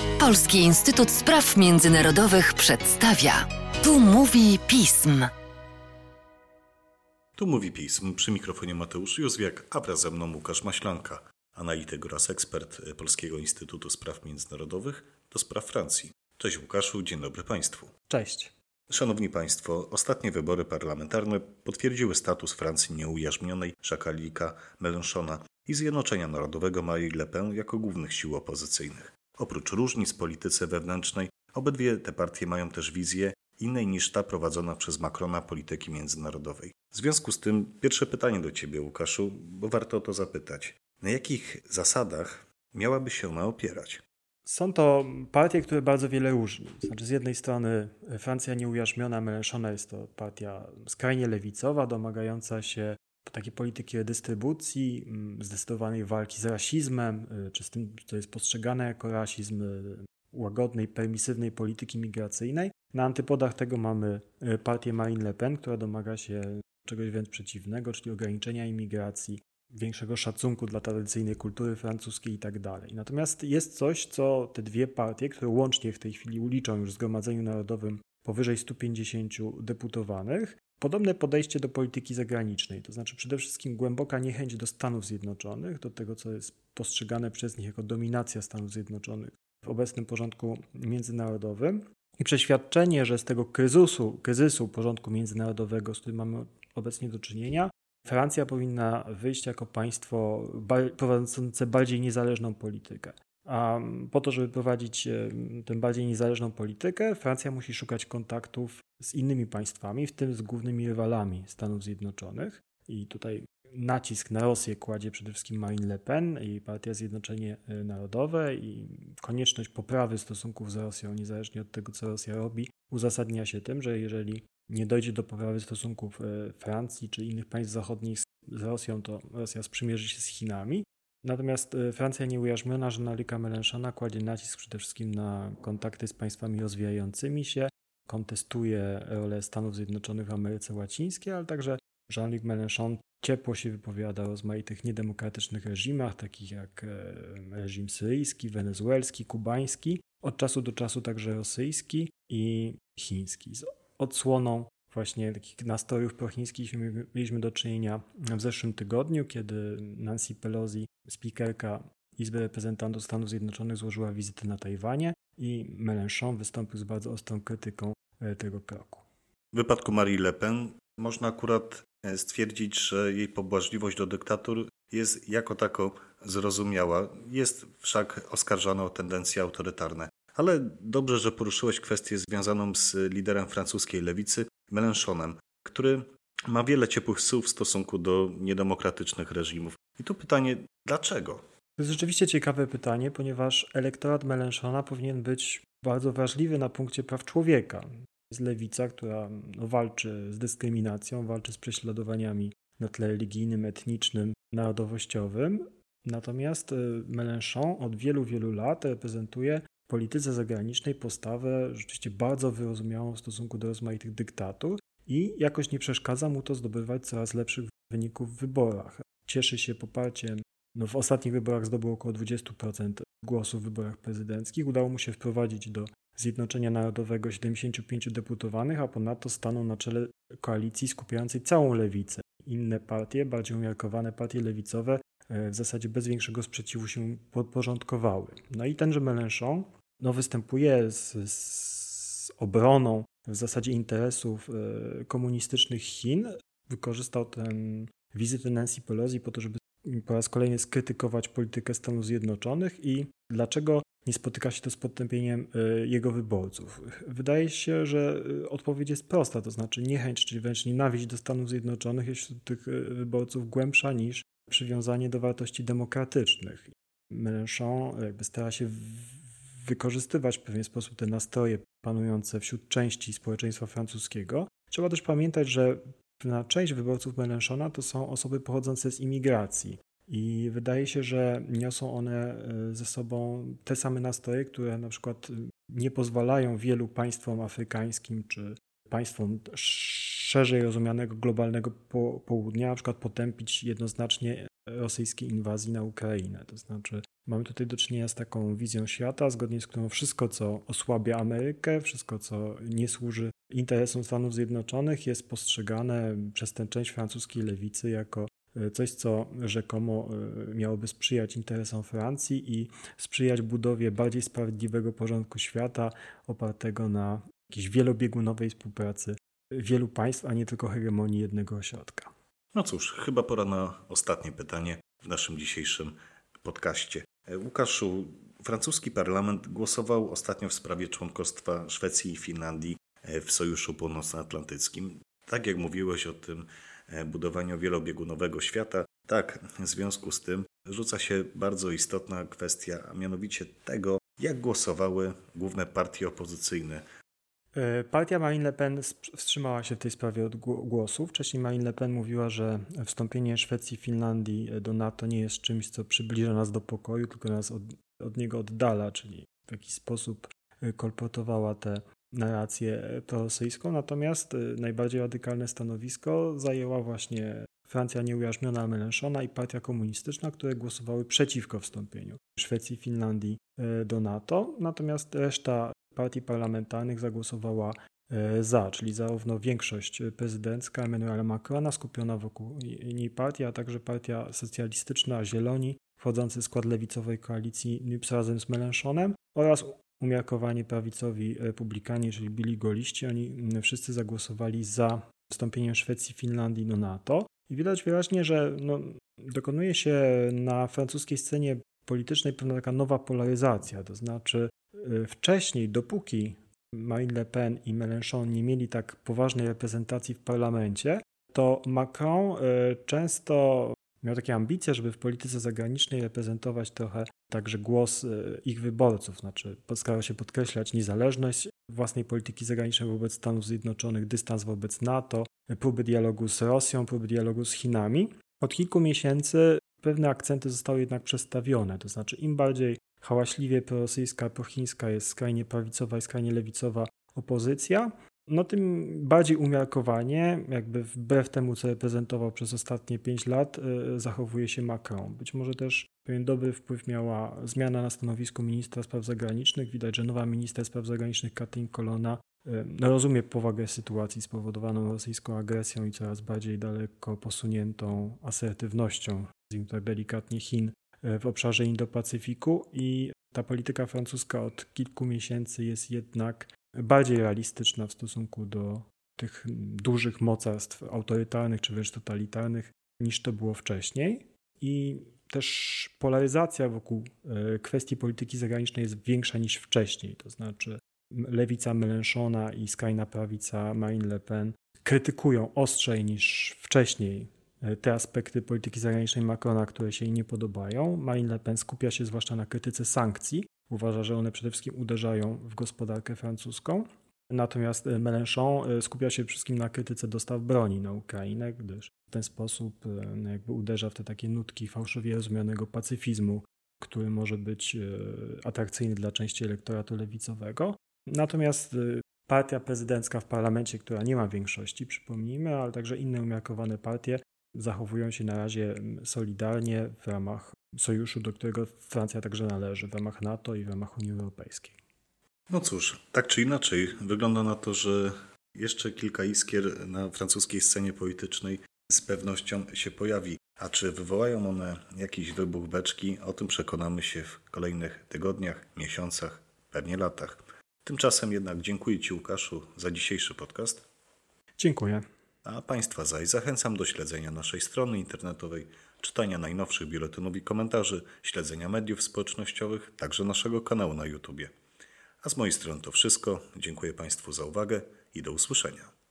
Polski Instytut Spraw Międzynarodowych przedstawia. Tu mówi pism. Tu mówi pism przy mikrofonie Mateusz Józwiak, a wraz ze mną Łukasz Maślanka, analityk oraz ekspert Polskiego Instytutu Spraw Międzynarodowych do spraw Francji. Cześć Łukaszu, dzień dobry Państwu. Cześć. Szanowni Państwo, ostatnie wybory parlamentarne potwierdziły status Francji nieujarzmionej szakalika Mélenchona i Zjednoczenia Narodowego Marie Le Pen jako głównych sił opozycyjnych. Oprócz różnic w polityce wewnętrznej, obydwie te partie mają też wizję innej niż ta prowadzona przez Macrona polityki międzynarodowej. W związku z tym pierwsze pytanie do Ciebie, Łukaszu, bo warto o to zapytać. Na jakich zasadach miałaby się ona opierać? Są to partie, które bardzo wiele różni. Znaczy, z jednej strony Francja nieujarzmiona Mélenchona jest to partia skrajnie lewicowa, domagająca się takiej polityki redystrybucji, mm, zdecydowanej walki z rasizmem, y, czy z tym, co jest postrzegane jako rasizm, y, łagodnej, permisywnej polityki migracyjnej. Na antypodach tego mamy y, partię Marine Le Pen, która domaga się czegoś wręcz przeciwnego, czyli ograniczenia imigracji, większego szacunku dla tradycyjnej kultury francuskiej itd. Tak Natomiast jest coś, co te dwie partie, które łącznie w tej chwili uliczą już w Zgromadzeniu Narodowym powyżej 150 deputowanych, podobne podejście do polityki zagranicznej, to znaczy przede wszystkim głęboka niechęć do Stanów Zjednoczonych, do tego, co jest postrzegane przez nich jako dominacja Stanów Zjednoczonych w obecnym porządku międzynarodowym i przeświadczenie, że z tego kryzysu, kryzysu porządku międzynarodowego, z którym mamy obecnie do czynienia, Francja powinna wyjść jako państwo prowadzące bardziej niezależną politykę. A po to, żeby prowadzić tę bardziej niezależną politykę, Francja musi szukać kontaktów z innymi państwami, w tym z głównymi rywalami Stanów Zjednoczonych. I tutaj nacisk na Rosję kładzie przede wszystkim Marine Le Pen i Partia Zjednoczenie e, Narodowe i konieczność poprawy stosunków z Rosją, niezależnie od tego, co Rosja robi, uzasadnia się tym, że jeżeli nie dojdzie do poprawy stosunków e, Francji czy innych państw zachodnich z Rosją, to Rosja sprzymierzy się z Chinami. Natomiast e, Francja nieujarzmiona, że Nalika Mélenchona kładzie nacisk przede wszystkim na kontakty z państwami rozwijającymi się, kontestuje rolę Stanów Zjednoczonych w Ameryce Łacińskiej, ale także Jean-Luc Mélenchon ciepło się wypowiada o rozmaitych niedemokratycznych reżimach, takich jak e, reżim syryjski, wenezuelski, kubański, od czasu do czasu także rosyjski i chiński. Z odsłoną właśnie takich nastrojów prochińskich mieliśmy do czynienia w zeszłym tygodniu, kiedy Nancy Pelosi, speakerka Izby Reprezentantów Stanów Zjednoczonych, złożyła wizytę na Tajwanie i Mélenchon wystąpił z bardzo ostrą krytyką e, tego kroku. W wypadku Marie Le Pen można akurat e, stwierdzić, że jej pobłażliwość do dyktatur jest jako tako zrozumiała. Jest wszak oskarżana o tendencje autorytarne. Ale dobrze, że poruszyłeś kwestię związaną z liderem francuskiej lewicy, Mélenchonem, który ma wiele ciepłych słów w stosunku do niedemokratycznych reżimów. I tu pytanie, dlaczego? To jest rzeczywiście ciekawe pytanie, ponieważ elektorat Mélenchona powinien być bardzo wrażliwy na punkcie praw człowieka. Jest lewica, która no, walczy z dyskryminacją, walczy z prześladowaniami na tle religijnym, etnicznym, narodowościowym. Natomiast y, Mélenchon od wielu, wielu lat reprezentuje polityce zagranicznej postawę rzeczywiście bardzo wyrozumiałą w stosunku do rozmaitych dyktatur i jakoś nie przeszkadza mu to zdobywać coraz lepszych wyników w wyborach. Cieszy się poparciem no w ostatnich wyborach zdobył około 20% głosów w wyborach prezydenckich. Udało mu się wprowadzić do Zjednoczenia Narodowego 75 deputowanych, a ponadto stanął na czele koalicji skupiającej całą lewicę. Inne partie, bardziej umiarkowane partie lewicowe, e, w zasadzie bez większego sprzeciwu się podporządkowały. No i tenże Mélenchon no, występuje z, z obroną w zasadzie interesów e, komunistycznych Chin. Wykorzystał ten wizytę Nancy Pelosi po to, żeby po raz kolejny skrytykować politykę Stanów Zjednoczonych i dlaczego nie spotyka się to z potępieniem y, jego wyborców. Wydaje się, że y, odpowiedź jest prosta, to znaczy niechęć, czy wręcz nienawiść do Stanów Zjednoczonych jest wśród tych wyborców głębsza niż przywiązanie do wartości demokratycznych. Mélenchon jakby stara się wykorzystywać w pewien sposób te nastroje panujące wśród części społeczeństwa francuskiego. Trzeba też pamiętać, że na część wyborców Mélenchona to są osoby pochodzące z imigracji. I wydaje się, że niosą one e, ze sobą te same nastroje, które na przykład nie pozwalają wielu państwom afrykańskim czy państwom szerzej rozumianego globalnego południa na przykład potępić jednoznacznie rosyjskiej inwazji na Ukrainę. To znaczy, mamy tutaj do czynienia z taką wizją świata, zgodnie z którą wszystko, co osłabia Amerykę, wszystko, co nie służy interesom Stanów Zjednoczonych, jest postrzegane przez tę część francuskiej lewicy jako e, coś, co rzekomo e, miałoby sprzyjać interesom Francji i sprzyjać budowie bardziej sprawiedliwego porządku świata opartego na jakiejś wielobiegunowej współpracy wielu państw, a nie tylko hegemonii jednego ośrodka. No cóż, chyba pora na ostatnie pytanie w naszym dzisiejszym podcaście. E, Łukaszu, francuski parlament głosował ostatnio w sprawie członkostwa Szwecji i Finlandii e, w Sojuszu Północnoatlantyckim. Tak jak mówiłeś o tym e, budowaniu wielobiegunowego świata, tak, w związku z tym rzuca się bardzo istotna kwestia, a mianowicie tego, jak głosowały główne partie opozycyjne partia Marine Le Pen wstrzymała się w tej sprawie od głosu. Wcześniej Marine Le Pen mówiła, że wstąpienie Szwecji i Finlandii e, do NATO nie jest czymś, co przybliża nas do pokoju, tylko nas od, od niego oddala, czyli w jakiś sposób e, kolportowała tę narrację prorosyjską. Natomiast najbardziej radykalne stanowisko zajęła właśnie Francja nieujarzmiona Mélenchona i Partia Komunistyczna, które głosowały przeciwko wstąpieniu Szwecji i Finlandii do NATO. Natomiast reszta partii parlamentarnych zagłosowała e, za, czyli zarówno większość prezydencka Emmanuela Macrona skupiona wokół niej partii, a także partia socjalistyczna Zieloni, wchodzący w skład lewicowej koalicji NUPS razem z Melenchonem oraz umiarkowani prawicowi republikanie, czyli byli goliści. Oni wszyscy zagłosowali za wstąpieniem Szwecji Finlandii do NATO. I widać wyraźnie, że no, dokonuje się na francuskiej scenie politycznej pewna taka nowa polaryzacja, to znaczy wcześniej, dopóki Marine Le Pen i Mélenchon nie mieli tak poważnej reprezentacji w parlamencie, to Macron y, często miał takie ambicje, żeby w polityce zagranicznej reprezentować trochę także głos y, ich wyborców, znaczy starał się podkreślać niezależność własnej polityki zagranicznej wobec Stanów Zjednoczonych, dystans wobec NATO, próby dialogu z Rosją, próby dialogu z Chinami. Od kilku miesięcy pewne akcenty zostały jednak przestawione, to znaczy im bardziej hałaśliwie prorosyjska, prochińska jest skrajnie prawicowa i skrajnie lewicowa opozycja, no tym bardziej umiarkowanie, jakby wbrew temu, co reprezentował przez ostatnie 5 lat, e, zachowuje się Macron. Być może też pewien dobry wpływ miała zmiana na stanowisku ministra spraw zagranicznych. Widać, że nowa minister spraw zagranicznych Katrin Kolona e, rozumie powagę sytuacji spowodowaną rosyjską agresją i coraz bardziej daleko posuniętą asertywnością, nazwijmy tak delikatnie, Chin w obszarze Indo-Pacyfiku i ta polityka francuska od kilku miesięcy jest jednak bardziej realistyczna w stosunku do tych dużych mocarstw autorytarnych czy wręcz totalitarnych niż to było wcześniej. I też polaryzacja wokół e, kwestii polityki zagranicznej jest większa niż wcześniej. To znaczy lewica Mélenchona i skrajna prawica Marine Le Pen krytykują ostrzej niż wcześniej te aspekty polityki zagranicznej Macrona, które się jej nie podobają. Marine Le Pen skupia się zwłaszcza na krytyce sankcji. Uważa, że one przede wszystkim uderzają w gospodarkę francuską. Natomiast Mélenchon e, skupia się wszystkim na krytyce dostaw broni na Ukrainę, gdyż w ten sposób e, no, jakby uderza w te takie nutki fałszywie rozumianego pacyfizmu, który może być e, atrakcyjny dla części elektoratu lewicowego. Natomiast partia prezydencka w parlamencie, która nie ma większości, przypomnijmy, ale także inne umiarkowane partie, zachowują się na razie mm, solidarnie w ramach sojuszu, do którego Francja także należy, w ramach NATO i w ramach Unii Europejskiej. No cóż, tak czy inaczej, wygląda na to, że jeszcze kilka iskier na francuskiej scenie politycznej z pewnością się pojawi. A czy wywołają one jakiś wybuch beczki, o tym przekonamy się w kolejnych tygodniach, miesiącach, pewnie latach. Tymczasem jednak dziękuję Ci, Łukaszu, za dzisiejszy podcast. Dziękuję. A Państwa zaś zachęcam do śledzenia naszej strony internetowej, czytania najnowszych biuletynów i komentarzy, śledzenia mediów społecznościowych, także naszego kanału na YouTube. A z mojej strony to wszystko. Dziękuję Państwu za uwagę i do usłyszenia.